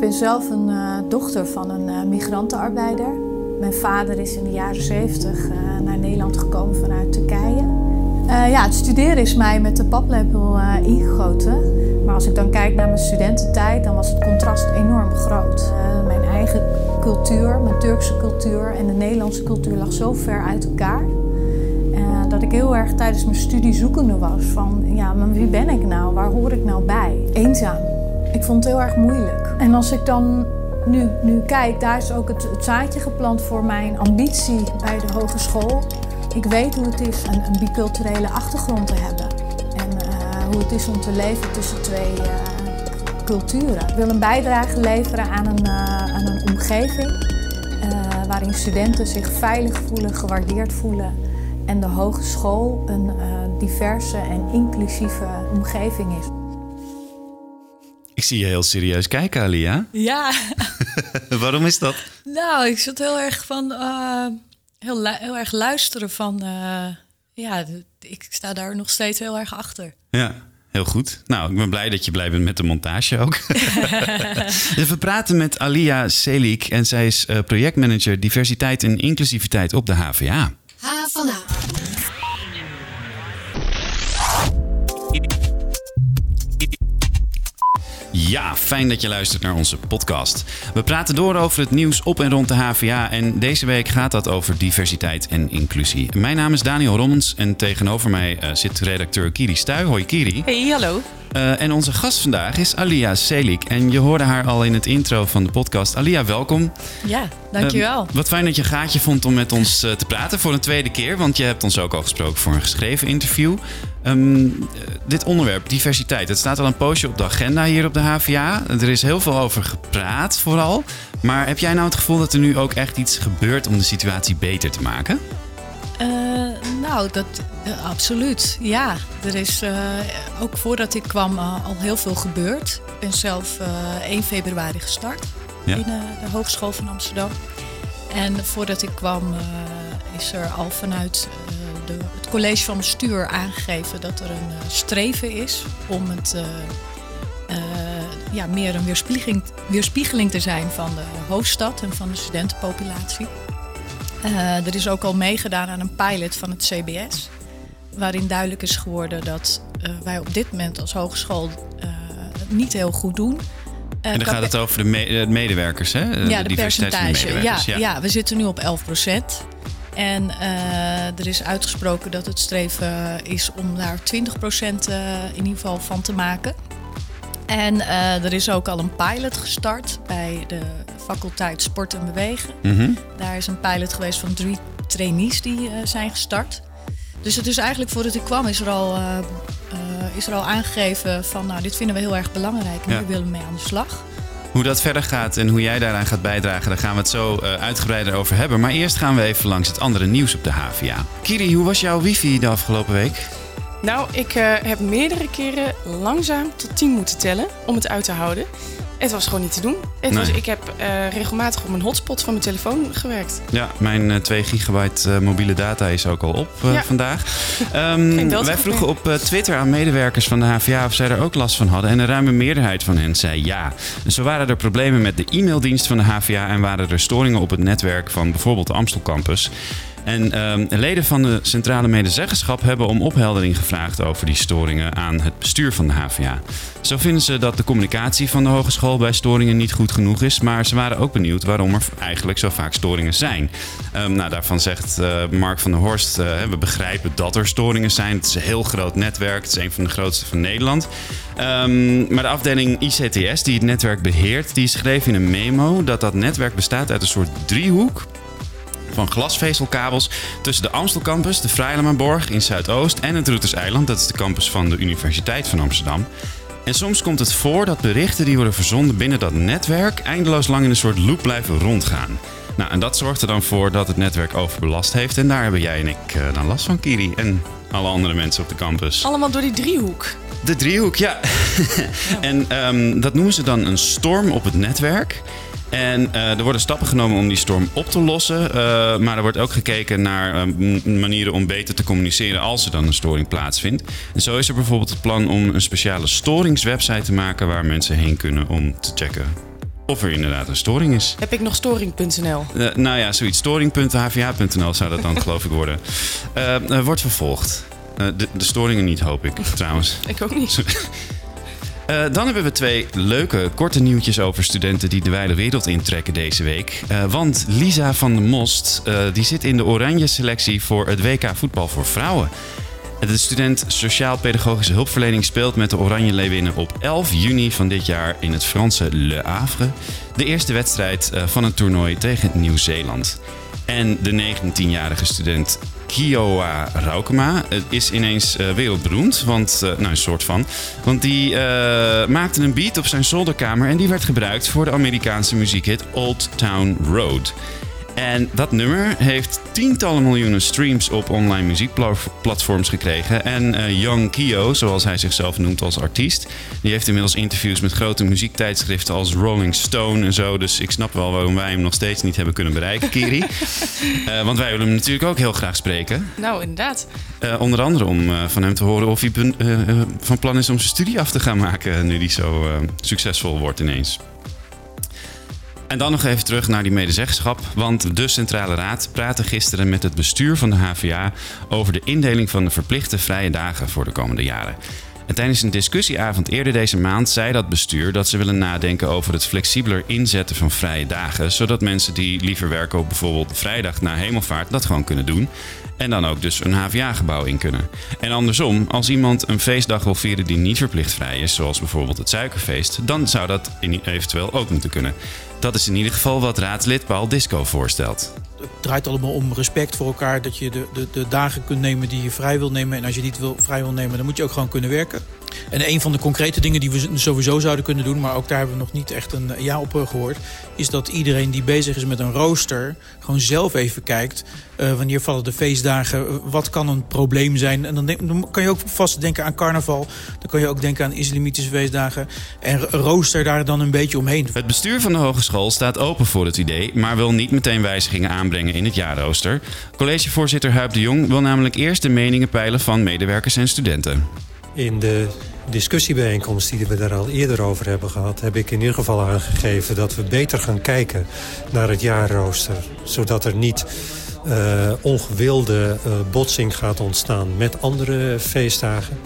ben zelf een uh, dochter van een uh, migrantenarbeider. Mijn vader is in de jaren 70 uh, naar Nederland gekomen vanuit Turkije. ja, het studeren is mij met de paplepel ingegoten. Maar als ik dan kijk naar mijn studententijd, dan was het contrast enorm groot. mijn eigen cultuur, mijn Turkse cultuur en de Nederlandse cultuur lag zo ver uit elkaar. dat ik heel erg tijdens mijn studie zoekende was van, ja, maar wie ben ik nou? Waar hoor ik nou bij? Eenzaam. Ik vond het heel erg moeilijk. En als ik dan nu, nu kijk, daar is ook het, zaadje geplant voor mijn ambitie bij de hogeschool. Ik weet hoe het is een, een biculturele achtergrond te hebben. En uh, hoe het is om te leven tussen twee uh, culturen. Ik wil een bijdrage leveren aan een, uh, aan een omgeving waarin studenten zich veilig voelen, gewaardeerd voelen. En de hogeschool een diverse en inclusieve omgeving is. Zie je heel serieus kijken, Alia. Ja. Waarom is dat? Nou, ik zat heel erg van uh, heel, heel erg luisteren van. Uh, ja, ik sta daar nog steeds heel erg achter. Ja. Heel goed. Nou, ik ben blij dat je blij bent met de montage ook. We praten met Alia Selik en zij is uh, projectmanager diversiteit en inclusiviteit op de HVA. HVA. Ja, fijn dat je luistert naar onze podcast. We praten door over het nieuws op en rond de HVA en deze week gaat dat over diversiteit en inclusie. Mijn naam is Daniel Rommens en tegenover mij uh, zit redacteur Kiri Stuy. Hoi Kiri. Hey, hallo. Uh, en onze gast vandaag is Alia Selik. En je hoorde haar al in het intro van de podcast. Alia, welkom. Ja, dankjewel. Uh, wat fijn dat je een gaatje vond om met ons uh, te praten voor een tweede keer. Want je hebt ons ook al gesproken voor een geschreven interview. Um, dit onderwerp, diversiteit, het staat al een poosje op de agenda hier op de HVA. Er is heel veel over gepraat vooral. Maar heb jij nou het gevoel dat er nu ook echt iets gebeurt om de situatie beter te maken? Uh, nou, dat, uh, absoluut. Ja, er is uh, ook voordat ik kwam al heel veel gebeurd. Ik ben zelf 1 februari gestart ja. in de Hogeschool van Amsterdam. En voordat ik kwam is er al vanuit de, het college van bestuur aangegeven dat er een streven is om het ja, meer een weerspiegeling, weerspiegeling te zijn van de hoofdstad en van de studentenpopulatie. Uh, er is ook al meegedaan aan een pilot van het CBS. Waarin duidelijk is geworden dat uh, wij op dit moment als hogeschool uh, niet heel goed doen. en dan gaat het over de, me medewerkers, hè? Ja, de, percentage. Ja, ja. ja, we zitten nu op 11 procent. En er is uitgesproken dat het streven is om daar 20 procent in ieder geval van te maken. En er is ook al een pilot gestart bij de faculteit Sport en Bewegen. Mm Daar is een pilot geweest van drie trainees die uh, zijn gestart. Dus het is eigenlijk voordat ik kwam is er al, uh, is er al aangegeven van nou dit vinden we heel erg belangrijk en ja. hier willen we mee aan de slag. Hoe dat verder gaat en hoe jij daaraan gaat bijdragen, daar gaan we het zo uitgebreider over hebben. Maar eerst gaan we even langs het andere nieuws op de HVA. Kiri, hoe was jouw wifi de afgelopen week? Nou, ik heb meerdere keren langzaam tot 10 moeten tellen om het uit te houden. Het was gewoon niet te doen. Het was, ik heb uh, regelmatig op mijn hotspot van mijn telefoon gewerkt. Ja, mijn uh, 2 gigabyte uh, mobiele data is ook al op ja. vandaag. Um, wij vroegen op Twitter aan medewerkers van de HVA of zij er ook last van hadden. En een ruime meerderheid van hen zei ja. En zo waren er problemen met de e-maildienst van de HVA en waren er storingen op het netwerk van bijvoorbeeld de Amstel Campus. En um, leden van de Centrale Medezeggenschap hebben om opheldering gevraagd over die storingen aan het bestuur van de HVA. Zo vinden ze dat de communicatie van de hogeschool bij storingen niet goed genoeg is, maar ze waren ook benieuwd waarom er eigenlijk zo vaak storingen zijn. Um, nou, daarvan zegt uh, Mark van der Horst: uh, we begrijpen dat er storingen zijn. Het is een heel groot netwerk, het is een van de grootste van Nederland. Um, maar de afdeling ICTS, die het netwerk beheert, die schreef in een memo dat dat netwerk bestaat uit een soort driehoek van glasvezelkabels tussen de Amstelcampus, de Vrijlemaborg in Zuidoost en het Routerseiland, dat is de campus van de Universiteit van Amsterdam. En soms komt het voor dat berichten die worden verzonden binnen dat netwerk eindeloos lang in een soort loop blijven rondgaan. Nou, en dat zorgt er dan voor dat het netwerk overbelast heeft. En daar hebben jij en ik uh, dan last van, Kiri. En alle andere mensen op de campus. Allemaal door die driehoek. De driehoek, ja. en um, dat noemen ze dan een storm op het netwerk. En uh, er worden stappen genomen om die storm op te lossen. Uh, maar er wordt ook gekeken naar uh, manieren om beter te communiceren als er dan een storing plaatsvindt. En zo is er bijvoorbeeld het plan om een speciale storingswebsite te maken waar mensen heen kunnen om te checken of er inderdaad een storing is. Heb ik nog storing.nl? Nou ja, zoiets. Storing.hva.nl zou dat dan geloof ik worden. Wordt vervolgd. De, de, storingen niet, hoop ik trouwens. ik ook niet. Uh, dan hebben we twee leuke korte nieuwtjes over studenten die de wijde wereld intrekken deze week. Uh, want Lisa van der Most uh, die zit in de oranje selectie voor het WK voetbal voor vrouwen. De student Sociaal-Pedagogische Hulpverlening speelt met de Oranje Leeuwinnen op 11 juni van dit jaar in het Franse Le Havre. De eerste wedstrijd van het toernooi tegen Nieuw-Zeeland. En de 19-jarige student Kiowa Raukema is ineens uh, wereldberoemd. Want, uh, nou, een soort van. Want die uh, maakte een beat op zijn zolderkamer en die werd gebruikt voor de Amerikaanse muziekhit Old Town Road. En dat nummer heeft tientallen miljoenen streams op online muziekplatforms gekregen. En uh, Young Kio, zoals hij zichzelf noemt als artiest, die heeft inmiddels interviews met grote muziektijdschriften als Rolling Stone en zo. Dus ik snap wel waarom wij hem nog steeds niet hebben kunnen bereiken, Kiri. uh, want wij willen hem natuurlijk ook heel graag spreken. Nou, inderdaad. Uh, onder andere om van hem te horen of hij van plan is om zijn studie af te gaan maken nu die zo succesvol wordt ineens. En dan nog even terug naar die medezeggenschap. Want de Centrale Raad praatte gisteren met het bestuur van de HVA over de indeling van de verplichte vrije dagen voor de komende jaren. En tijdens een discussieavond eerder deze maand zei dat bestuur dat ze willen nadenken over het flexibeler inzetten van vrije dagen, zodat mensen die liever werken op bijvoorbeeld vrijdag na hemelvaart dat gewoon kunnen doen. En dan ook dus een HVA-gebouw in kunnen. En andersom, als iemand een feestdag wil vieren die niet verplicht vrij is, zoals bijvoorbeeld het suikerfeest, dan zou dat eventueel ook moeten kunnen. Dat is in ieder geval wat raadslid Paul Disco voorstelt. Het draait allemaal om respect voor elkaar. Dat je de, de, de dagen kunt nemen die je vrij wil nemen. En als je niet wil, vrij wil nemen, dan moet je ook gewoon kunnen werken. En een van de concrete dingen die we sowieso zouden kunnen doen, maar ook daar hebben we nog niet echt een ja op gehoord, is dat iedereen die bezig is met een rooster gewoon zelf even kijkt. Uh, wanneer vallen de feestdagen? Wat kan een probleem zijn? En dan, dan, kan je ook vast denken aan carnaval. Dan kan je ook denken aan islamitische feestdagen. En rooster daar dan een beetje omheen. Het bestuur van de hogeschool staat open voor het idee, maar wil niet meteen wijzigingen aanbrengen in het jaarrooster. Collegevoorzitter Huip de Jong wil namelijk eerst de meningen peilen van medewerkers en studenten. In de discussiebijeenkomst die we daar al eerder over hebben gehad... heb ik in ieder geval aangegeven dat we beter gaan kijken naar het jaarrooster. Zodat er niet uh, ongewilde uh, botsing gaat ontstaan met andere feestdagen.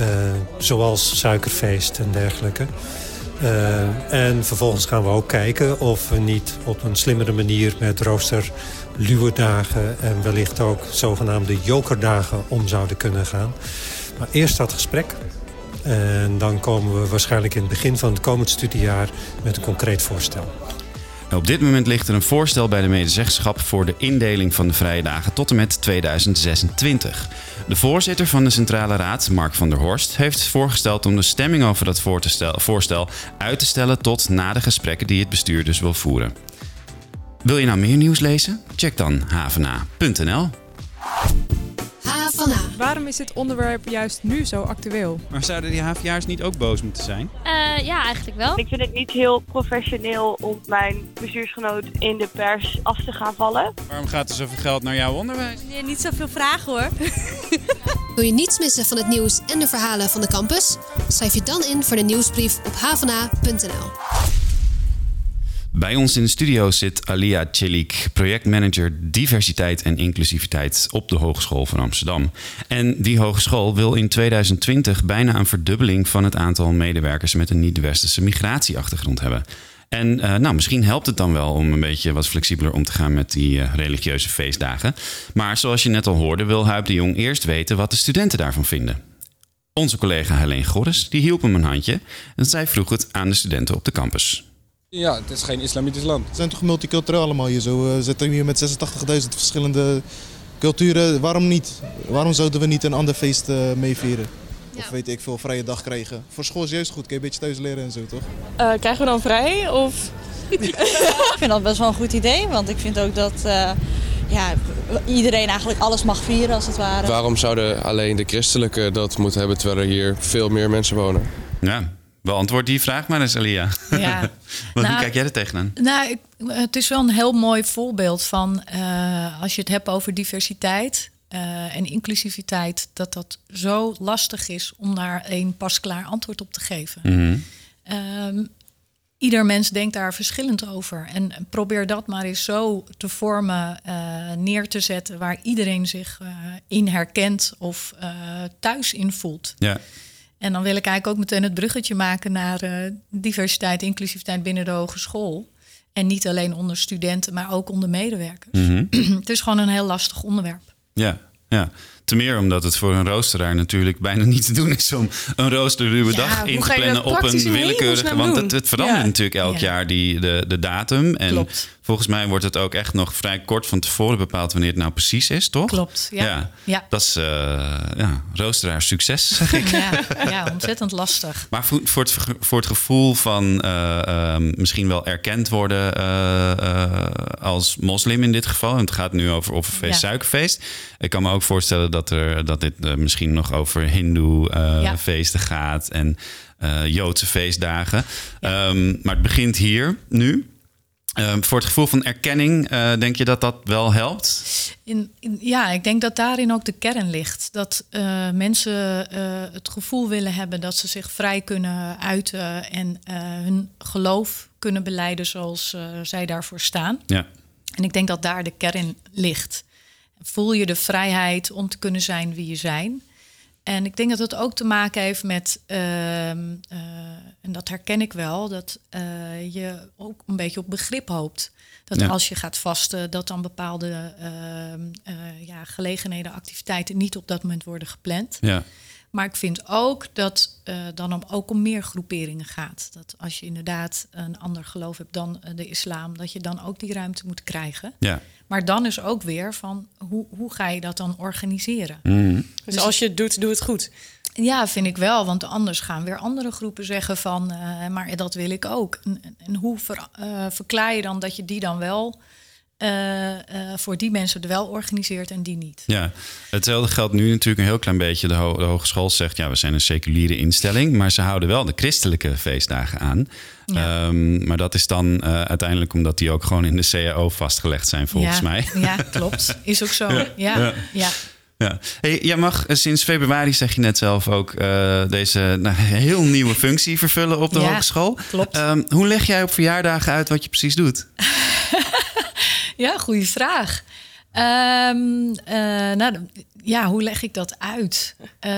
Uh, zoals suikerfeest en dergelijke. en vervolgens gaan we ook kijken of we niet op een slimmere manier met rooster dagen en wellicht ook zogenaamde jokerdagen om zouden kunnen gaan. Maar eerst dat gesprek. En dan komen we waarschijnlijk in het begin van het komend studiejaar met een concreet voorstel. Op dit moment ligt er een voorstel bij de medezeggenschap voor de indeling van de vrije dagen tot en met 2026. De voorzitter van de Centrale Raad, Mark van der Horst, heeft voorgesteld om de stemming over dat voorstel uit te stellen tot na de gesprekken die het bestuur dus wil voeren. Wil je nou meer nieuws lezen? Check dan havena.nl. Waarom is dit onderwerp juist nu zo actueel? Maar zouden die HVA'ers niet ook boos moeten zijn? Uh, ja, eigenlijk wel. Ik vind het niet heel professioneel om mijn bestuursgenoot in de pers af te gaan vallen. Waarom gaat er zoveel geld naar jouw onderwijs? Nee, niet zoveel vragen hoor. Wil je niets missen van het nieuws en de verhalen van de campus? Schrijf je dan in voor de nieuwsbrief op havena.nl. Bij ons in de studio zit Alia Celik, projectmanager diversiteit en inclusiviteit op de Hogeschool van Amsterdam. En die hogeschool wil in 2020 bijna een verdubbeling van het aantal medewerkers met een niet-westerse migratieachtergrond hebben. En uh, nou, misschien helpt het dan wel om een beetje wat flexibeler om te gaan met die uh, religieuze feestdagen. Maar zoals je net al hoorde, wil Huip de Jong eerst weten wat de studenten daarvan vinden. Onze collega Helene Gorres die hielp hem een handje en zij vroeg het aan de studenten op de campus. Ja, het is geen islamitisch land. We zijn toch multicultureel allemaal hier zo. We zitten hier met 86.000 verschillende culturen. Waarom niet? Waarom zouden we niet een ander feest uh, meevieren? Of weet ik veel, vrije dag krijgen. Voor school is juist goed, kun je een beetje thuis leren en zo, toch? Uh, krijgen we dan vrij? Of... ik vind dat best wel een goed idee, want ik vind ook dat uh, ja, iedereen eigenlijk alles mag vieren als het ware. Waarom zouden alleen de christelijke dat moeten hebben terwijl er hier veel meer mensen wonen? Ja, Beantwoord die vraag maar eens, Elia. Ja. hoe nou, kijk jij er tegenaan? Nou, ik, het is wel een heel mooi voorbeeld van uh, als je het hebt over diversiteit uh, en inclusiviteit, dat dat zo lastig is om daar een pasklaar antwoord op te geven. Mm -hmm. um, ieder mens denkt daar verschillend over. En probeer dat maar eens zo te vormen, uh, neer te zetten, waar iedereen zich in herkent of thuis in voelt. Ja. En dan wil ik eigenlijk ook meteen het bruggetje maken naar diversiteit, inclusiviteit binnen de hogeschool. En niet alleen onder studenten, maar ook onder medewerkers. Mm -hmm. het is gewoon een heel lastig onderwerp. Ja, ja. Te meer omdat het voor een roosteraar natuurlijk bijna niet te doen is om een roosterruwe ja, dag in te plannen op een willekeurige. Want het, het verandert natuurlijk elk jaar die, de, de datum. En Klopt. volgens mij wordt het ook echt nog vrij kort van tevoren bepaald wanneer het nou precies is, toch? Klopt. Ja. ja. Dat is uh, ja, roosteraar succes, zeg ik. Ja, ja, ontzettend lastig. Maar voor, voor, het, voor het gevoel van uh, uh, misschien wel erkend worden als moslim in dit geval. En het gaat nu over offerfeest, suikerfeest. Ik kan me ook voorstellen dat, er, dat dit uh, misschien nog over Hindoe uh, ja. feesten gaat en uh, Joodse feestdagen. Ja. Um, maar het begint hier nu. Um, voor het gevoel van erkenning, denk je dat dat wel helpt? In, in, ja, ik denk dat daarin ook de kern ligt. Dat mensen het gevoel willen hebben dat ze zich vrij kunnen uiten en hun geloof kunnen beleiden zoals zij daarvoor staan. Ja. En ik denk dat daar de kern ligt voel je de vrijheid om te kunnen zijn wie je zijn. En ik denk dat het ook te maken heeft met, uh, uh, en dat herken ik wel, dat uh, je ook een beetje op begrip hoopt. Dat ja. als je gaat vasten, dat dan bepaalde ja, gelegenheden, activiteiten niet op dat moment worden gepland. Ja. Maar ik vind ook dat uh, dan om, ook om meer groeperingen gaat. Dat als je inderdaad een ander geloof hebt dan de islam, dat je dan ook die ruimte moet krijgen. Ja. Maar dan is ook weer van hoe, hoe ga je dat dan organiseren? Mm. Dus, dus als je het doet, doe het goed. Ja, vind ik wel. Want anders gaan weer andere groepen zeggen van... Uh, maar dat wil ik ook. En, en hoe ver, uh, verklaar je dan dat je die dan wel... Uh, voor die mensen er wel organiseert en die niet. Ja, hetzelfde geldt nu natuurlijk een heel klein beetje. De, ho de hogeschool zegt, ja, we zijn een seculiere instelling... maar ze houden wel de christelijke feestdagen aan. Ja. Um, maar dat is dan uh, uiteindelijk omdat die ook gewoon in de CAO vastgelegd zijn, volgens ja. mij. Ja, klopt. Is ook zo. Ja, ja. ja. Ja. Hey, jij mag sinds februari, zeg je net zelf ook, uh, deze nou, heel nieuwe functie vervullen op de ja, hogeschool. Klopt. Um, hoe leg jij op verjaardagen uit wat je precies doet? ja, goede vraag. Um, uh, nou, ja, hoe leg ik dat uit? Uh,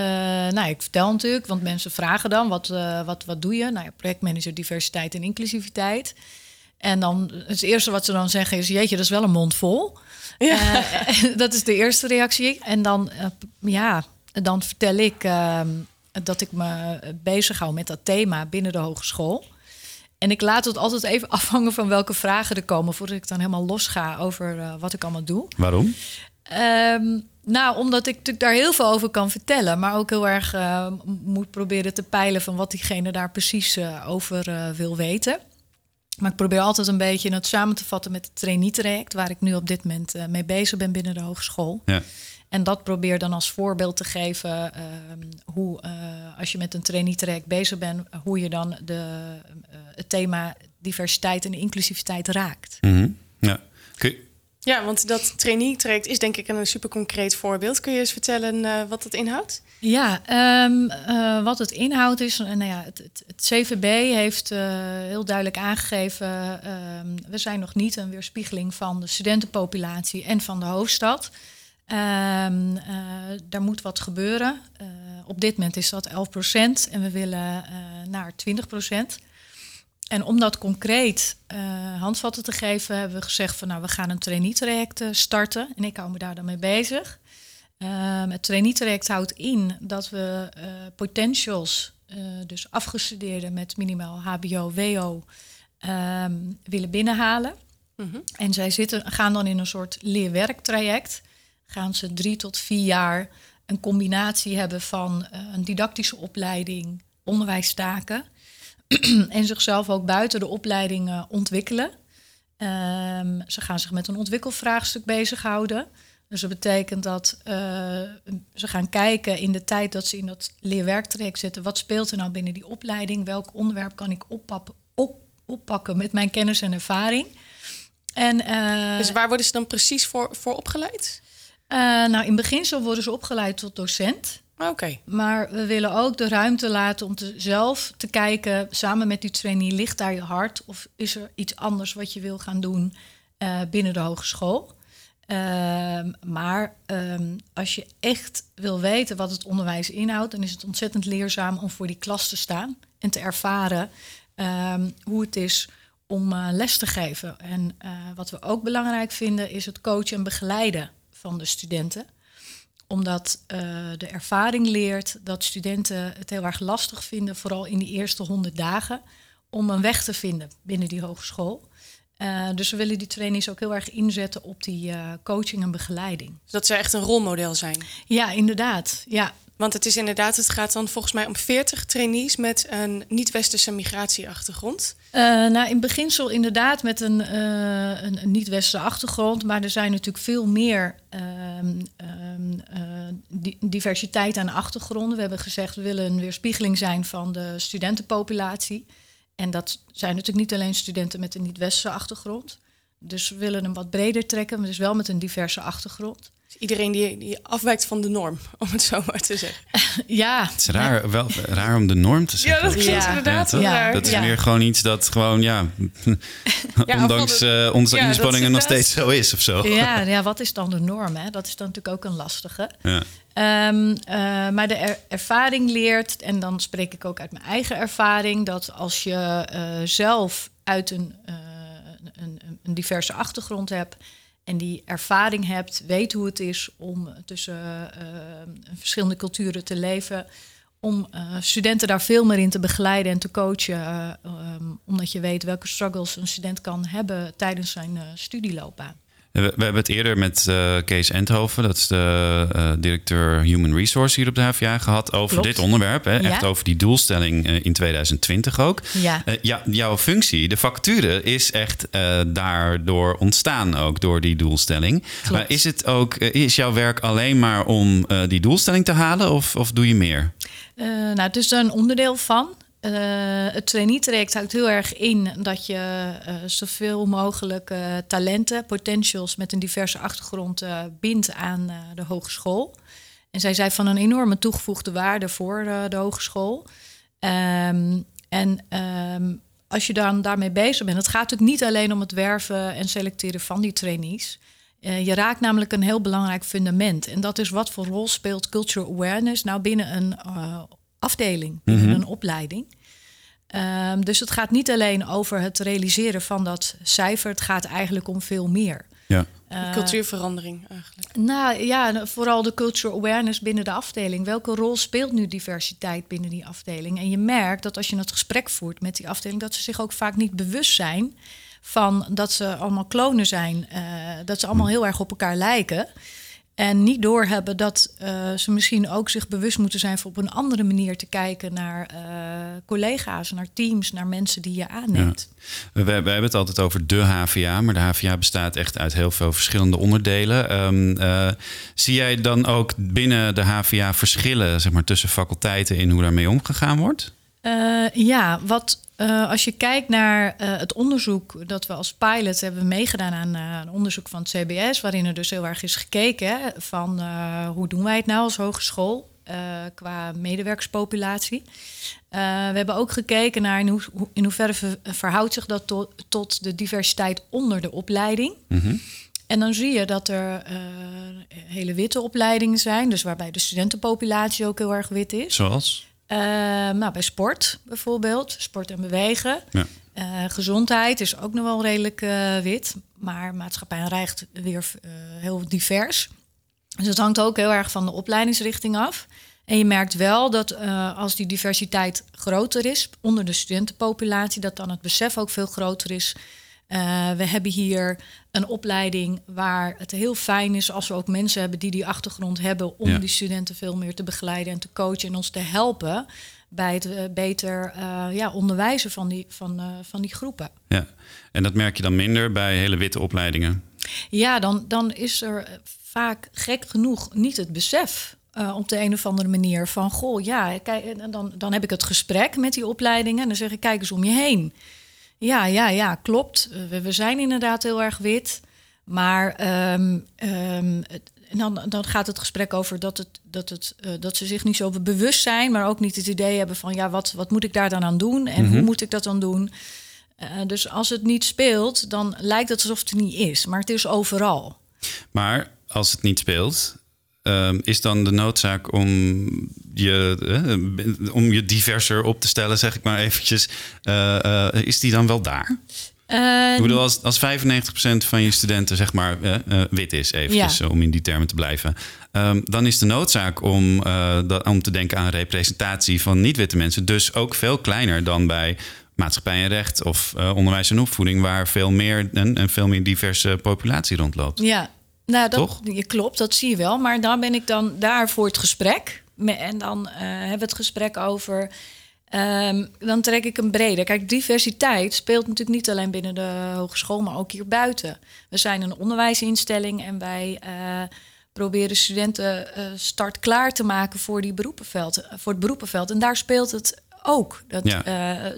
nou, ik vertel natuurlijk, want mensen vragen dan: wat, uh, wat, wat doe je? Nou ja, projectmanager diversiteit en inclusiviteit. En dan het eerste wat ze dan zeggen is: Jeetje, dat is wel een mond vol. Ja. Uh, dat is de eerste reactie. En dan, ja, dan vertel ik ehm, dat ik me bezig hou met dat thema binnen de hogeschool. En ik laat het altijd even afhangen van welke vragen er komen... voordat ik dan helemaal los ga over wat ik allemaal doe. Waarom? Um, nou, omdat ik natuurlijk daar heel veel over kan vertellen, maar ook heel erg uh, moet proberen te peilen van wat diegene daar precies uh, over wil weten. Maar ik probeer altijd een beetje het samen te vatten met het trainee-traject, waar ik nu op dit moment mee bezig ben binnen de hogeschool. Ja. En dat probeer dan als voorbeeld te geven ehm, hoe, als je met een trainee-traject bezig bent, hoe je dan de, het thema diversiteit en inclusiviteit raakt. Mm -hmm. Ja. Ja, want dat trainee-traject is denk ik een super concreet voorbeeld. Kun je eens vertellen uh, wat het inhoudt? Ja, um, uh, wat het inhoudt is... nou ja, het, het, het CVB heeft uh, heel duidelijk aangegeven... we zijn nog niet een weerspiegeling van de studentenpopulatie en van de hoofdstad. Um, daar moet wat gebeuren. op dit moment is dat 11 procent en we willen naar 20 procent. En om dat concreet handvatten te geven, hebben we gezegd van nou, we gaan een trainee-traject uh, starten. En ik hou me daar dan mee bezig. Uh, het trainee-traject houdt in dat we potentials, dus afgestudeerden met minimaal HBO, WO, um, willen binnenhalen. Mm -hmm. En zij zitten, gaan dan in een soort leerwerktraject. Gaan ze drie tot vier jaar een combinatie hebben van een didactische opleiding, onderwijstaken en zichzelf ook buiten de opleiding ontwikkelen. Um, ze gaan zich met een ontwikkelvraagstuk bezighouden. Dus dat betekent dat uh, ze gaan kijken in de tijd dat ze in dat leerwerktraject zitten. Wat speelt er nou binnen die opleiding? Welk onderwerp kan ik oppakken met mijn kennis en ervaring? En, uh, dus waar worden ze dan precies voor, voor opgeleid? Nou, in beginsel worden ze opgeleid tot docent. Oké. Maar we willen ook de ruimte laten om te, zelf te kijken, samen met die trainee, ligt daar je hart of is er iets anders wat je wil gaan doen uh, binnen de hogeschool? Ehm, maar um, als je echt wil weten wat het onderwijs inhoudt, dan is het ontzettend leerzaam om voor die klas te staan en te ervaren um, hoe het is om uh, les te geven. En uh, wat we ook belangrijk vinden, is het coachen en begeleiden van de studenten. Omdat uh, de ervaring leert dat studenten het heel erg lastig vinden, vooral in die eerste honderd dagen, om een weg te vinden binnen die hogeschool. Uh, dus we willen die trainees ook heel erg inzetten op die uh, coaching en begeleiding. Dat ze echt een rolmodel zijn. Ja, inderdaad. Ja. Want het is inderdaad, het gaat dan volgens mij om 40 trainees met een niet-westerse migratieachtergrond. Uh, nou, in beginsel inderdaad met een, een, een niet-westerse achtergrond. Maar er zijn natuurlijk veel meer ehm, ehm, diversiteit aan achtergronden. We hebben gezegd, we willen een weerspiegeling zijn van de studentenpopulatie. En dat zijn natuurlijk niet alleen studenten met een niet-westerse achtergrond. Dus we willen hem wat breder trekken, maar dus wel met een diverse achtergrond. Dus iedereen die, die afwijkt van de norm, om het zo maar te zeggen. ja. Het is raar, wel raar om de norm te zeggen. Ja, dat klinkt ja. inderdaad ja, raar. Dat is ja. meer gewoon iets dat gewoon, ja, ondanks uh, onze inspanningen nog steeds zo is of zo. Ja, ja, wat is dan de norm? Hè? Dat is dan natuurlijk ook een lastige. Ja. Um, uh, maar de er ervaring leert, en dan spreek ik ook uit mijn eigen ervaring, dat als je uh, zelf uit een, uh, een, een, diverse achtergrond hebt en die ervaring hebt, weet hoe het is om tussen verschillende culturen te leven, om studenten daar veel meer in te begeleiden en te coachen, um, omdat je weet welke struggles een student kan hebben tijdens zijn studieloopbaan. We, we, hebben het eerder met uh, Kees Endhoven, dat is de uh, directeur Human Resource hier op de HVA, gehad over dit onderwerp. Hè? Ja. Echt over die doelstelling uh, in 2020 ook. Ja. ja. jouw functie, de vacature, is echt daardoor ontstaan ook door die doelstelling. Klopt. Maar is het ook, is jouw werk alleen maar om die doelstelling te halen of, of doe je meer? nou, het is er een onderdeel van. Uh, het trainee-traject houdt heel erg in dat je uh, zoveel mogelijk uh, talenten, potentials met een diverse achtergrond bindt aan de hogeschool. En zij zijn van een enorme toegevoegde waarde voor de hogeschool. Um, en um, als je dan daarmee bezig bent, het gaat natuurlijk niet alleen om het werven en selecteren van die trainees. je raakt namelijk een heel belangrijk fundament. En dat is wat voor rol speelt cultural awareness nou binnen een afdeling, binnen mm -hmm. een opleiding. Um, dus het gaat niet alleen over het realiseren van dat cijfer, het gaat eigenlijk om veel meer. Ja. Uh, cultuurverandering eigenlijk. Nou ja, vooral de cultural awareness binnen de afdeling. Welke rol speelt nu diversiteit binnen die afdeling? En je merkt dat als je het gesprek voert met die afdeling, dat ze zich ook vaak niet bewust zijn van dat ze allemaal klonen zijn, uh, dat ze allemaal heel erg op elkaar lijken. En niet doorhebben dat uh, ze misschien ook zich bewust moeten zijn voor op een andere manier te kijken naar uh, collega's, naar teams, naar mensen die je aanneemt. We, hebben het altijd over de HVA, maar de HVA bestaat echt uit heel veel verschillende onderdelen. Um, uh, zie jij dan ook binnen de HVA verschillen zeg maar, tussen faculteiten in hoe daarmee omgegaan wordt? Ja, wat uh, als je kijkt naar uh, het onderzoek dat we als pilot hebben meegedaan aan een onderzoek van het CBS, waarin er dus heel erg is gekeken hè, van hoe doen wij het nou als hogeschool qua medewerkerspopulatie. we hebben ook gekeken naar in, ho in hoeverre verhoudt zich dat tot, tot de diversiteit onder de opleiding. Mm -hmm. En dan zie je dat er hele witte opleidingen zijn, dus waarbij de studentenpopulatie ook heel erg wit is. Zoals? Uh, nou, bij sport bijvoorbeeld, sport en bewegen. Ja. Uh, gezondheid is ook nog wel redelijk uh, wit, maar maatschappij en recht weer heel divers. Dus het hangt ook heel erg van de opleidingsrichting af. En je merkt wel dat als die diversiteit groter is onder de studentenpopulatie, dat dan het besef ook veel groter is uh, we hebben hier een opleiding waar het heel fijn is als we ook mensen hebben die die achtergrond hebben om die studenten veel meer te begeleiden en te coachen en ons te helpen bij het uh, beter uh, ja, onderwijzen van die, van, van die groepen. Ja, en dat merk je dan minder bij hele witte opleidingen? Ja, dan, dan is er vaak gek genoeg niet het besef op de een of andere manier van goh, ja, kijk, dan, dan heb ik het gesprek met die opleidingen en dan zeg ik, kijk eens om je heen. Ja, ja, ja, klopt. We, we zijn inderdaad heel erg wit. Maar um, um, en dan, dan gaat het gesprek over dat, het, dat, het, dat ze zich niet zo bewust zijn, maar ook niet het idee hebben van ja, wat, wat moet ik daar dan aan doen en hoe mhm. moet ik dat dan doen? dus als het niet speelt, dan lijkt het alsof het er niet is, maar het is overal. Maar als het niet speelt, Ehm, is dan de noodzaak om je, om je diverser op te stellen, zeg ik maar eventjes, uh, is die dan wel daar? ik bedoel, als, als 95% van je studenten zeg maar wit is, eventjes, om in die termen te blijven, um, dan is de noodzaak om, dat, om te denken aan representatie van niet-witte mensen dus ook veel kleiner dan bij maatschappij en recht of onderwijs en opvoeding, waar veel meer een, een veel meer diverse populatie rondloopt. Ja, nou, dat je klopt, dat zie je wel. Maar dan ben ik dan daar voor het gesprek. En dan uh, hebben we het gesprek over. Ehm, dan trek ik hem breder. Kijk, diversiteit speelt natuurlijk niet alleen binnen de hogeschool, maar ook hier buiten. We zijn een onderwijsinstelling en wij uh, proberen studenten uh, start klaar te maken voor, die beroepenveld, voor het beroepenveld. En daar speelt het ook, dat,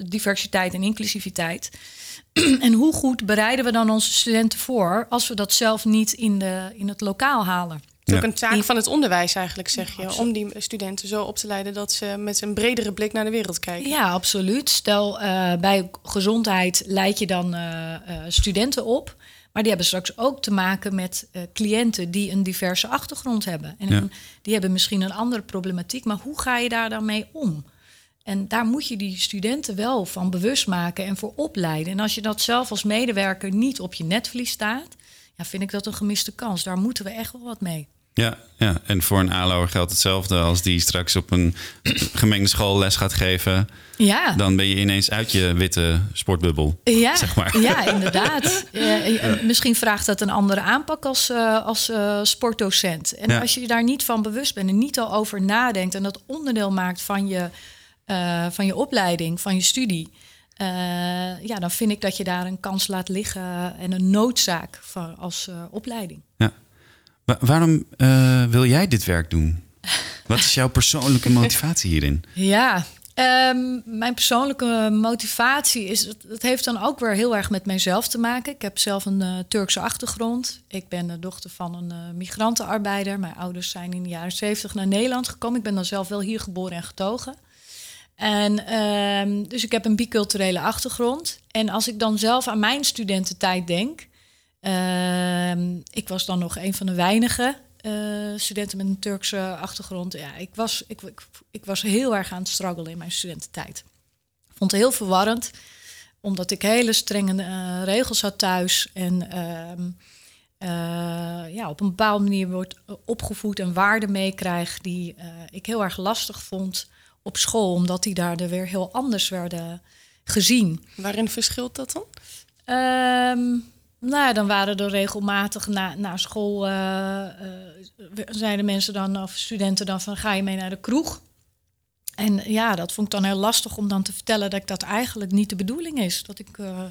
diversiteit en inclusiviteit. en hoe goed bereiden we dan onze studenten voor als we dat zelf niet in, de, in het lokaal halen? Het is ook een taak van het onderwijs eigenlijk, zeg je. Om die studenten zo op te leiden dat ze met een bredere blik naar de wereld kijken. Ja, absoluut. Stel, uh, bij gezondheid leid je dan uh, studenten op. Maar die hebben straks ook te maken met cliënten die een diverse achtergrond hebben. En die hebben misschien een andere problematiek. Maar hoe ga je daar dan mee om? En daar moet je die studenten wel van bewust maken en voor opleiden. En als je dat zelf als medewerker niet op je netvlies staat, ja, vind ik dat een gemiste kans. Daar moeten we echt wel wat mee. Ja, ja, en voor een ALO'er geldt hetzelfde als die straks op een gemengde school les gaat geven. Ja. Dan ben je ineens uit je witte sportbubbel. Ja, zeg maar. ja inderdaad. Misschien vraagt dat een andere aanpak als, uh, als uh, sportdocent. En als je daar niet van bewust bent en niet al over nadenkt en dat onderdeel maakt van je uh, van je opleiding, van je studie. Uh, ja, dan vind ik dat je daar een kans laat liggen en een noodzaak van, als uh, opleiding. Ja. waarom wil jij dit werk doen? Wat is jouw persoonlijke motivatie hierin? Ja, um, mijn persoonlijke motivatie is, het heeft dan ook weer heel erg met mijzelf te maken. Ik heb zelf een uh, Turkse achtergrond. Ik ben de dochter van een uh, migrantenarbeider. Mijn ouders zijn in de jaren 70 naar Nederland gekomen. Ik ben dan zelf wel hier geboren en getogen. En ehm, dus ik heb een biculturele achtergrond. En als ik dan zelf aan mijn studententijd denk, uh, ik was dan nog een van de weinige uh, studenten met een Turkse achtergrond. Ja, ik was, ik, ik, was heel erg aan het struggelen in mijn studententijd. Vond het heel verwarrend, omdat ik hele strenge uh, regels had thuis. En ehm, eh, ja, op een bepaalde manier wordt opgevoed en waarden meekrijg die ik heel erg lastig vond op school, omdat die daar weer heel anders werden gezien. Waarin verschilt dat dan? Um, nou, dan waren er regelmatig na, na school, uh, uh, zeiden mensen dan, of studenten dan van, ga je mee naar de kroeg? En ja, dat vond ik dan heel lastig om dan te vertellen dat ik dat eigenlijk niet de bedoeling is. Dat ik uh,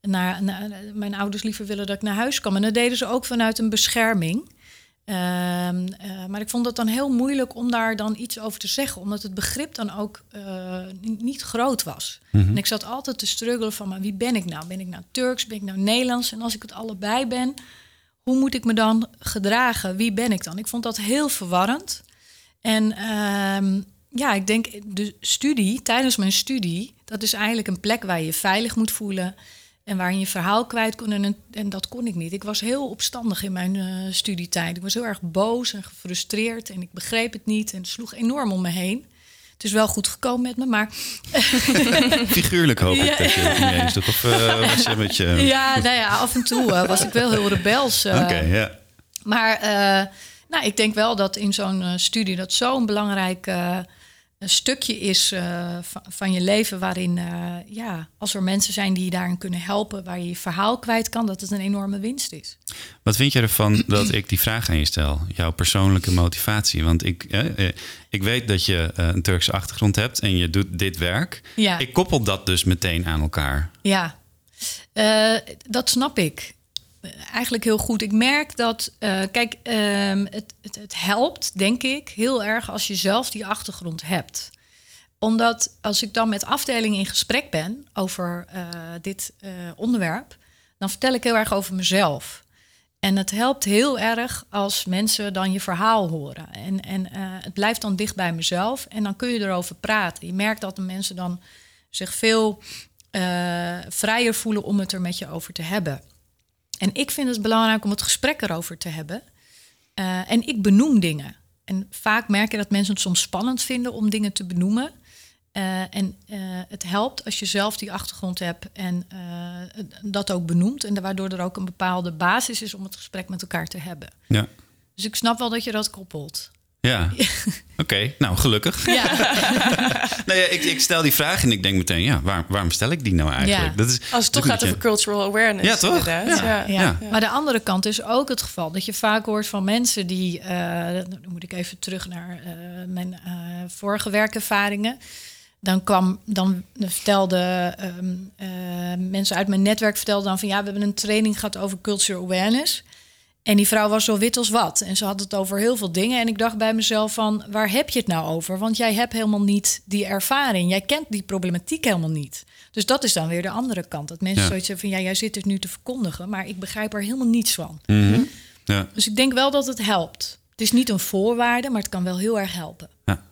naar, naar, mijn ouders liever willen dat ik naar huis kwam. En dat deden ze ook vanuit een bescherming. Ehm, eh, maar ik vond het dan heel moeilijk om daar dan iets over te zeggen, omdat het begrip dan ook uh, niet groot was. Mhm. En ik zat altijd te struggelen van, maar wie ben ik nou? Ben ik nou Turks? Ben ik nou Nederlands? En als ik het allebei ben, hoe moet ik me dan gedragen? Wie ben ik dan? Ik vond dat heel verwarrend. En uh, ja, ik denk de studie, tijdens mijn studie, dat is eigenlijk een plek waar je je veilig moet voelen. En waar je je verhaal kwijt kon. En, en dat kon ik niet. Ik was heel opstandig in mijn uh, studietijd. Ik was heel erg boos en gefrustreerd. En ik begreep het niet. En het sloeg enorm om me heen. Het is wel goed gekomen met me, maar... Figuurlijk hoop ik dat je het niet eens doet. Of uh, was je met je... Ja, nou ja, af en toe uh, was ik wel heel rebels. Oké, ja. Maar nou, ik denk wel dat in zo'n studie... dat zo'n belangrijk een stukje is uh, van, je leven waarin, uh, ja, als er mensen zijn die je daarin kunnen helpen, waar je je verhaal kwijt kan, dat het een enorme winst is. Wat vind je ervan dat ik die vraag aan je stel? Jouw persoonlijke motivatie? Want ik, eh, ik weet dat je een Turkse achtergrond hebt en je doet dit werk. Ja. Ik koppel dat dus meteen aan elkaar. Ja, dat snap ik eigenlijk heel goed. Ik merk dat, uh, kijk, um, het, het, het, helpt, denk ik, heel erg als je zelf die achtergrond hebt. Omdat als ik dan met afdelingen in gesprek ben over uh, dit uh, onderwerp, dan vertel ik heel erg over mezelf. En het helpt heel erg als mensen dan je verhaal horen. En, en het blijft dan dicht bij mezelf. En dan kun je erover praten. Je merkt dat de mensen dan zich veel vrijer voelen om het er met je over te hebben. En ik vind het belangrijk om het gesprek erover te hebben. Uh, en ik benoem dingen. En vaak merk je dat mensen het soms spannend vinden om dingen te benoemen. Uh, en uh, het helpt als je zelf die achtergrond hebt en dat ook benoemt. En waardoor er ook een bepaalde basis is om het gesprek met elkaar te hebben. Ja. Dus ik snap wel dat je dat koppelt. Ja, oké. Nou, gelukkig. Ja. nee, ik, ik, stel die vraag en ik denk meteen, ja, waar, waarom stel ik die nou eigenlijk? Ja. Dat is, Als het toch gaat over cultural awareness. Ja, toch? Ja. Ja. Maar de andere kant is ook het geval dat je vaak hoort van mensen die, uh, dan moet ik even terug naar uh, mijn uh, vorige werkervaringen. Dan kwam, dan vertelden um, mensen uit mijn netwerk vertelden dan van ja, we hebben een training gehad over cultural awareness. En die vrouw was zo wit als wat. En ze had het over heel veel dingen. En ik dacht bij mezelf van, waar heb je het nou over? Want jij hebt helemaal niet die ervaring. Jij kent die problematiek helemaal niet. Dus dat is dan weer de andere kant. Dat mensen ja. zoiets hebben van, ja, jij zit het nu te verkondigen... maar ik begrijp er helemaal niets van. Mm -hmm. ja. Dus ik denk wel dat het helpt. Het is niet een voorwaarde, maar het kan wel heel erg helpen. Ja.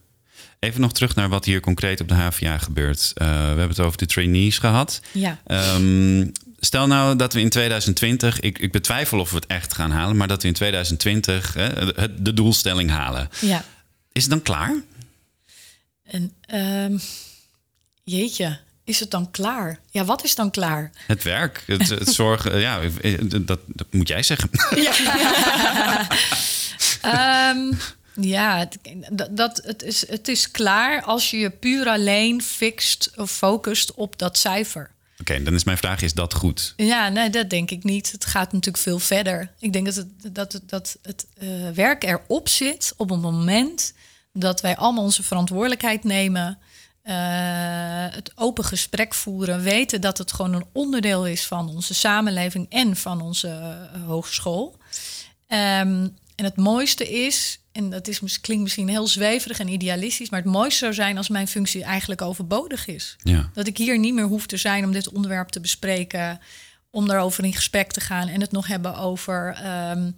Even nog terug naar wat hier concreet op de HVA gebeurt. Uh, we hebben het over de trainees gehad. Ja. Um, Stel nou dat we in 2020, ik, ik, betwijfel of we het echt gaan halen, maar dat we in 2020 hè, de doelstelling halen. Ja. Is het dan klaar? En, um, jeetje, is het dan klaar? Ja, wat is dan klaar? Het werk, het, het zorgen, ja, dat, dat, moet jij zeggen. Ja, um, ja dat, dat, het, is, het is klaar als je je puur alleen fixt of focust op dat cijfer. Oké, dan is mijn vraag: is dat goed? Ja, nee, dat denk ik niet. Het gaat natuurlijk veel verder. Ik denk dat het, dat het, dat het uh, werk erop zit op een moment dat wij allemaal onze verantwoordelijkheid nemen. Uh, het open gesprek voeren, weten dat het gewoon een onderdeel is van onze samenleving en van onze uh, hogeschool. Um, en het mooiste is, en dat is, klinkt misschien heel zweverig en idealistisch, maar het mooiste zou zijn als mijn functie eigenlijk overbodig is. Ja. Dat ik hier niet meer hoef te zijn om dit onderwerp te bespreken, om daarover in gesprek te gaan en het nog hebben over um,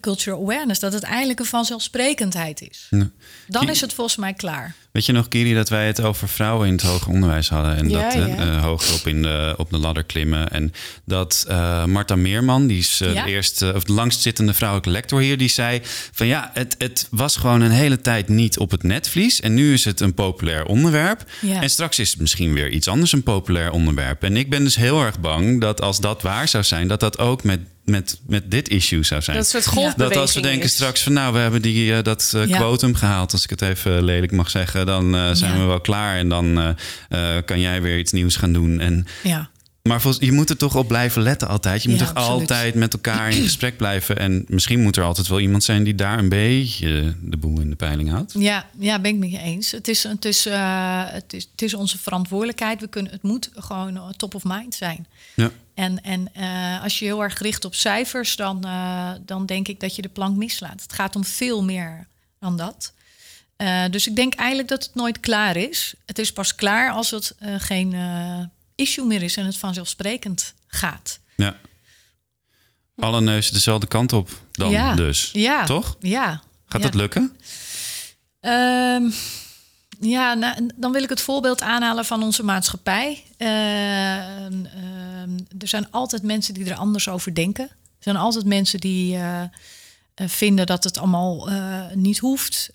cultural awareness. Dat het eigenlijk een vanzelfsprekendheid is. Ja. Dan is het volgens mij klaar. Weet je nog, Kiri, dat wij het over vrouwen in het hoger onderwijs hadden. En ja, dat ja. Uh, hoger op, in de, op de ladder klimmen. En dat uh, Marta Meerman, die is uh, ja. de eerste, of de langstzittende vrouwelijke lector hier, die zei van ja, het, het was gewoon een hele tijd niet op het netvlies. En nu is het een populair onderwerp. En straks is het misschien weer iets anders een populair onderwerp. En ik ben dus heel erg bang dat als dat waar zou zijn, dat dat ook met met, met dit issue zou zijn. Dat soort golfbeweging Dat als we denken is. straks van nou, we hebben die, uh, dat uh, quotum gehaald, als ik het even lelijk mag zeggen, dan uh, zijn ja. we wel klaar en dan kan jij weer iets nieuws gaan doen. En ja. Maar volgens, je moet er toch op blijven letten altijd. Je moet Ja, toch absoluut. altijd met elkaar in gesprek blijven. En misschien moet er altijd wel iemand zijn die daar een beetje de boel in de peiling houdt. Ja, ja, ben ik met je eens. Het is, het, is, eh, het, is, het is onze verantwoordelijkheid. We kunnen, het moet gewoon top of mind zijn. Ja. En, en eh, als je heel erg richt op cijfers, dan, eh, dan denk ik dat je de plank mislaat. Het gaat om veel meer dan dat. Dus ik denk eigenlijk dat het nooit klaar is. Het is pas klaar als het geen issue meer is en het vanzelfsprekend gaat. Ja. Alle neuzen dezelfde kant op dan ja. dus. Ja. Toch? Ja. Gaat ja. dat lukken? Ehm, ja, nou, dan wil ik het voorbeeld aanhalen van onze maatschappij. Ehm, ehm, er zijn altijd mensen die er anders over denken. Er zijn altijd mensen die eh, eh, vinden dat het allemaal eh, niet hoeft.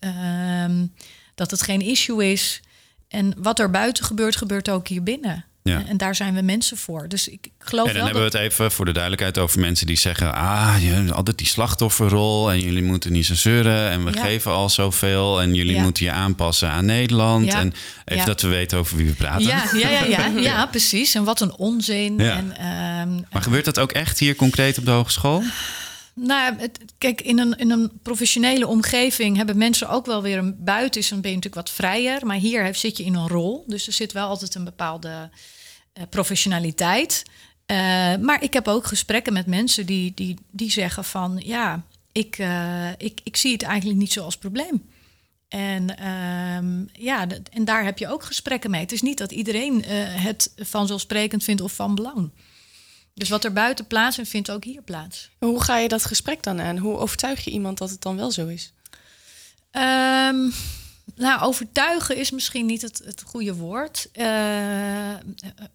dat het geen issue is. En wat er buiten gebeurt, gebeurt ook hier binnen. Ja. En daar zijn we mensen voor. Dus ik geloof En dan wel hebben dat... we het even voor de duidelijkheid over mensen die zeggen... ah, je hebt altijd die slachtofferrol en jullie moeten niet zo zeuren... en we Ja. geven al zoveel en jullie Ja. moeten je aanpassen aan Nederland. En even dat we weten over wie we praten. Ja, ja, ja, ja, ja, precies. En wat een onzin. En, ehm, Maar gebeurt dat ook echt hier concreet op de hogeschool? Nou, het, kijk, in een, in een professionele omgeving hebben mensen ook wel weer een buiten is, dan ben je natuurlijk wat vrijer. Maar hier heb- zit je in een rol. Dus er zit wel altijd een bepaalde professionaliteit. Eh, maar ik heb ook gesprekken met mensen die, die, die zeggen van ja, ik, eh, ik, ik zie het eigenlijk niet zo als probleem. En, ehm, ja, dat- en daar heb je ook gesprekken mee. Het is niet dat iedereen eh, het vanzelfsprekend vindt of van belang. Dus wat er buiten plaats vindt ook hier plaats. hoe ga je dat gesprek dan aan? Hoe overtuig je iemand dat het dan wel zo is? Um, nou, overtuigen is misschien niet het, het goede woord. Uh,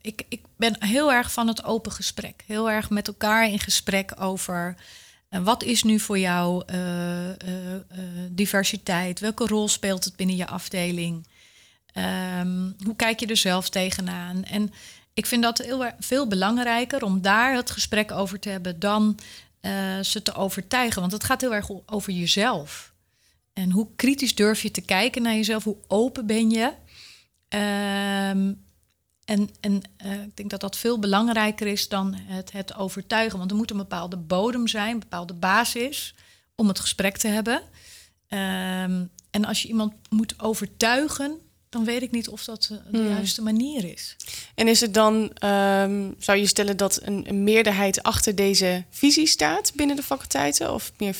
ik, ik ben heel erg van het open gesprek. Heel erg met elkaar in gesprek over uh, wat is nu voor jou uh, diversiteit? Welke rol speelt het binnen je afdeling? Um, hoe kijk je er zelf tegenaan? En ik vind dat heel veel belangrijker om daar het gesprek over te hebben dan ze te overtuigen. Want het gaat heel erg over jezelf. En hoe kritisch durf je te kijken naar jezelf? Hoe open ben je? Um, en en uh, ik denk dat dat veel belangrijker is dan het, het overtuigen. Want er moet een bepaalde bodem zijn, een bepaalde basis om het gesprek te hebben. Um, en als je iemand moet overtuigen, dan weet ik niet of dat eh, de hmm. juiste manier is. En is het dan, um, zou je stellen dat een, een, meerderheid achter deze visie staat binnen de faculteiten? Of meer 50-50?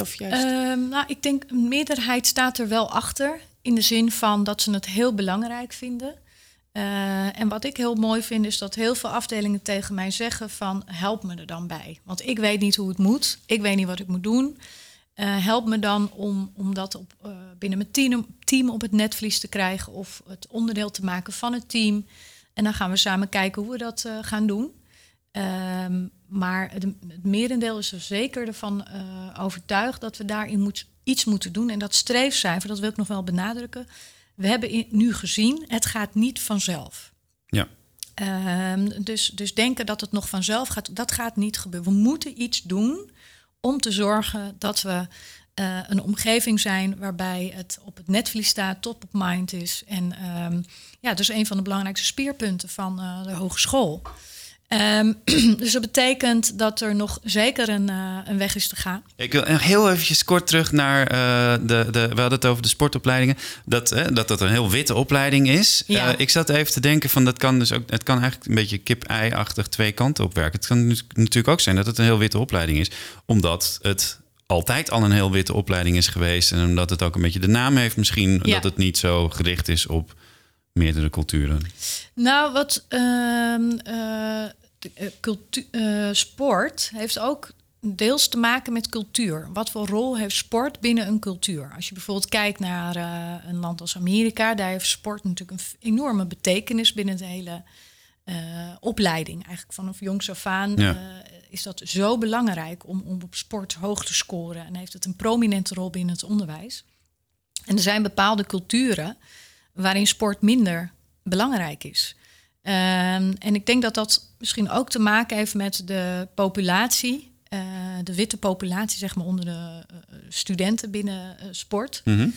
Of juist? Um, nou, ik denk een meerderheid staat er wel achter. In de zin van dat ze het heel belangrijk vinden. Uh, en wat ik heel mooi vind, is dat heel veel afdelingen tegen mij zeggen van help me er dan bij. Want ik weet niet hoe het moet. Ik weet niet wat ik moet doen. Uh, help me dan om, om dat op, uh, binnen mijn team, team op het netvlies te krijgen of het onderdeel te maken van het team. En dan gaan we samen kijken hoe we dat uh, gaan doen. Um, maar het, het, merendeel is er zeker ervan overtuigd dat we daarin moet, iets moeten doen. En dat streefcijfer, dat wil ik nog wel benadrukken. We hebben in, nu gezien, het gaat niet vanzelf. Ja. Um, dus, dus denken dat het nog vanzelf gaat, dat gaat niet gebeuren. We moeten iets doen om te zorgen dat we uh, een omgeving zijn waarbij het op het netvlies staat, top of mind is. En um, ja, dus een van de belangrijkste speerpunten van uh, de hogeschool. Um, dus dat betekent dat er nog zeker een, uh, een weg is te gaan. Ik wil heel eventjes kort terug naar de, de. We hadden het over de sportopleidingen. Dat dat, dat een heel witte opleiding is. Ja. ik zat even te denken van dat kan dus ook. Het kan eigenlijk een beetje kip-ei-achtig twee kanten op werken. Het kan natuurlijk ook zijn dat het een heel witte opleiding is, omdat het altijd al een heel witte opleiding is geweest. En omdat het ook een beetje de naam heeft, misschien dat het niet zo gericht is op meerdere culturen. Nou, wat uh, uh, sport heeft ook deels te maken met cultuur. Wat voor rol heeft sport binnen een cultuur? Als je bijvoorbeeld kijkt naar een land als Amerika, daar heeft sport natuurlijk een enorme betekenis binnen de hele opleiding. Eigenlijk vanaf jongs af aan is dat zo belangrijk om, om op sport hoog te scoren en heeft het een prominente rol binnen het onderwijs. En er zijn bepaalde culturen waarin sport minder belangrijk is. Um, en ik denk dat dat misschien ook te maken heeft met de populatie, uh, de witte populatie, zeg maar, onder de uh, studenten binnen uh, sport. Mm -hmm.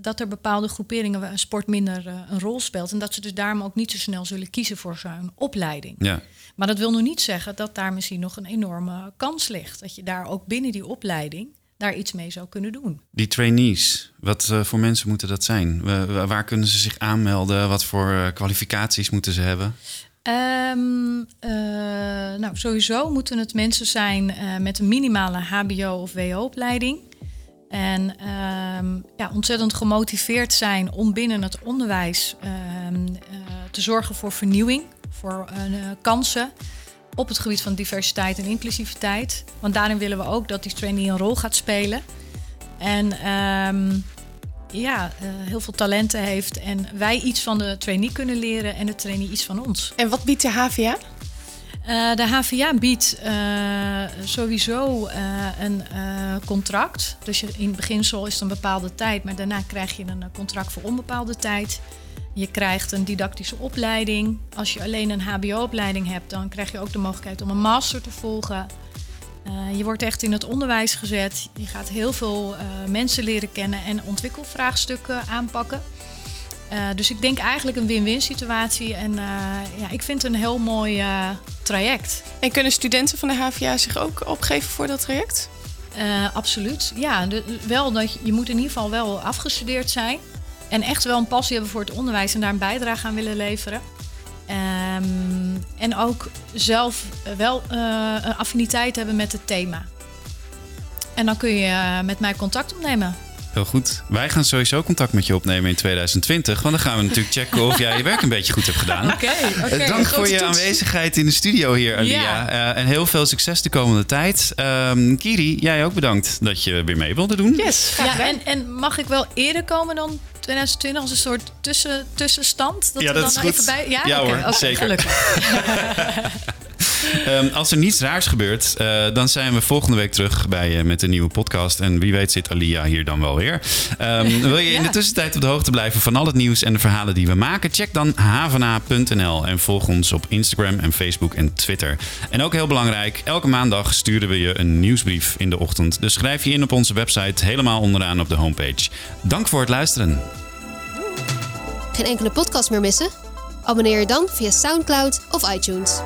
dat er bepaalde groeperingen waar sport minder een rol speelt. En dat ze dus daarom ook niet zo snel zullen kiezen voor zo'n opleiding. Ja. Maar dat wil nog niet zeggen dat daar misschien nog een enorme kans ligt. Dat je daar ook binnen die opleiding daar iets mee zou kunnen doen. Die trainees, wat uh, voor mensen moeten dat zijn? Uh, waar kunnen ze zich aanmelden? Wat voor uh, kwalificaties moeten ze hebben? Um, nou, sowieso moeten het mensen zijn met een minimale HBO of WO-opleiding. En um, ja, ontzettend gemotiveerd zijn om binnen het onderwijs um, te zorgen voor vernieuwing voor kansen op het gebied van diversiteit en inclusiviteit. Want daarin willen we ook dat die trainee een rol gaat spelen. En um, ja, uh, heel veel talenten heeft. En wij iets van de trainee kunnen leren en de trainee iets van ons. En wat biedt de HVA? Uh, de HVA biedt uh, sowieso een contract. Dus je, in beginsel is het een bepaalde tijd, maar daarna krijg je een contract voor onbepaalde tijd. Je krijgt een didactische opleiding. Als je alleen een HBO-opleiding hebt, dan krijg je ook de mogelijkheid om een master te volgen. Uh, je wordt echt in het onderwijs gezet. Je gaat heel veel uh, mensen leren kennen en ontwikkelvraagstukken aanpakken. Uh, dus ik denk eigenlijk een win-win situatie. En ja, ik vind het een heel mooi traject. En kunnen studenten van de HVA zich ook opgeven voor dat traject? absoluut. Ja, de, wel dat je, je moet in ieder geval wel afgestudeerd zijn. En echt wel een passie hebben voor het onderwijs en daar een bijdrage aan willen leveren. Um, en ook zelf wel uh, een affiniteit hebben met het thema. En dan kun je uh, met mij contact opnemen. Heel goed. Wij gaan sowieso contact met je opnemen in 2020. Want dan gaan we natuurlijk checken of jij je werk een beetje goed hebt gedaan. Oké, oké. Dank voor je aanwezigheid in de studio hier, Alia. Ja. en heel veel succes de komende tijd. Um, Kiri, jij ook bedankt dat je weer mee wilde doen. Yes. Ja, en, en mag ik wel eerder komen dan 2020 als een soort tussen, tussenstand? Dat ja, we dat dan is even goed. bij. Ja, ja hoor, zeker. um, als er niets raars gebeurt, uh, dan zijn we volgende week terug bij je met een nieuwe podcast. En wie weet zit Alia hier dan wel weer. Um, wil je in de tussentijd op de hoogte blijven van al het nieuws en de verhalen die we maken? Check dan havena.nl en volg ons op Instagram en Facebook en Twitter. En ook heel belangrijk, elke maandag sturen we je een nieuwsbrief in de ochtend. Dus schrijf je in op onze website helemaal onderaan op de homepage. Dank voor het luisteren. Geen enkele podcast meer missen? Abonneer je dan via SoundCloud of iTunes.